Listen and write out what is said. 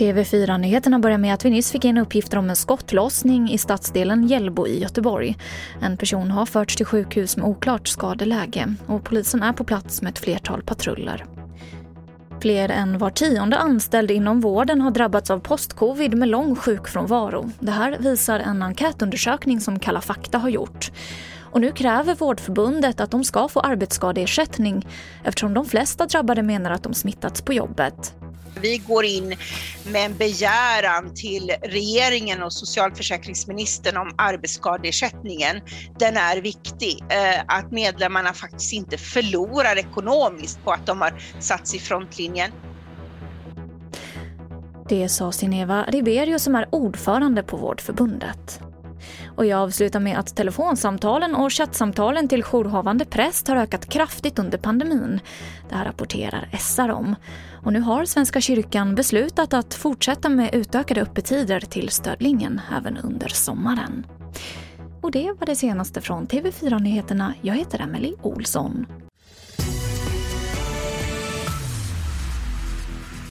TV4-nyheterna börjar med att vi nyss fick in uppgifter om en skottlossning i stadsdelen Hjällbo i Göteborg. En person har förts till sjukhus med oklart skadeläge och polisen är på plats med ett flertal patruller. Fler än var tionde anställd inom vården har drabbats av postcovid med lång sjukfrånvaro. Det här visar en enkätundersökning som Kalla fakta har gjort. Och nu kräver Vårdförbundet att de ska få arbetsskadeersättning eftersom de flesta drabbade menar att de smittats på jobbet. Vi går in med en begäran till regeringen och socialförsäkringsministern om arbetsskadeersättningen. Den är viktig, eh, att medlemmarna faktiskt inte förlorar ekonomiskt på att de har satts i frontlinjen. Det sa Sineva Riberio som är ordförande på Vårdförbundet. Och jag avslutar med att telefonsamtalen och chattsamtalen till jourhavande präst har ökat kraftigt under pandemin. Det här rapporterar SR om. Och nu har Svenska kyrkan beslutat att fortsätta med utökade öppettider till stödlinjen även under sommaren. Och det var det senaste från TV4 Nyheterna. Jag heter Emily Olsson.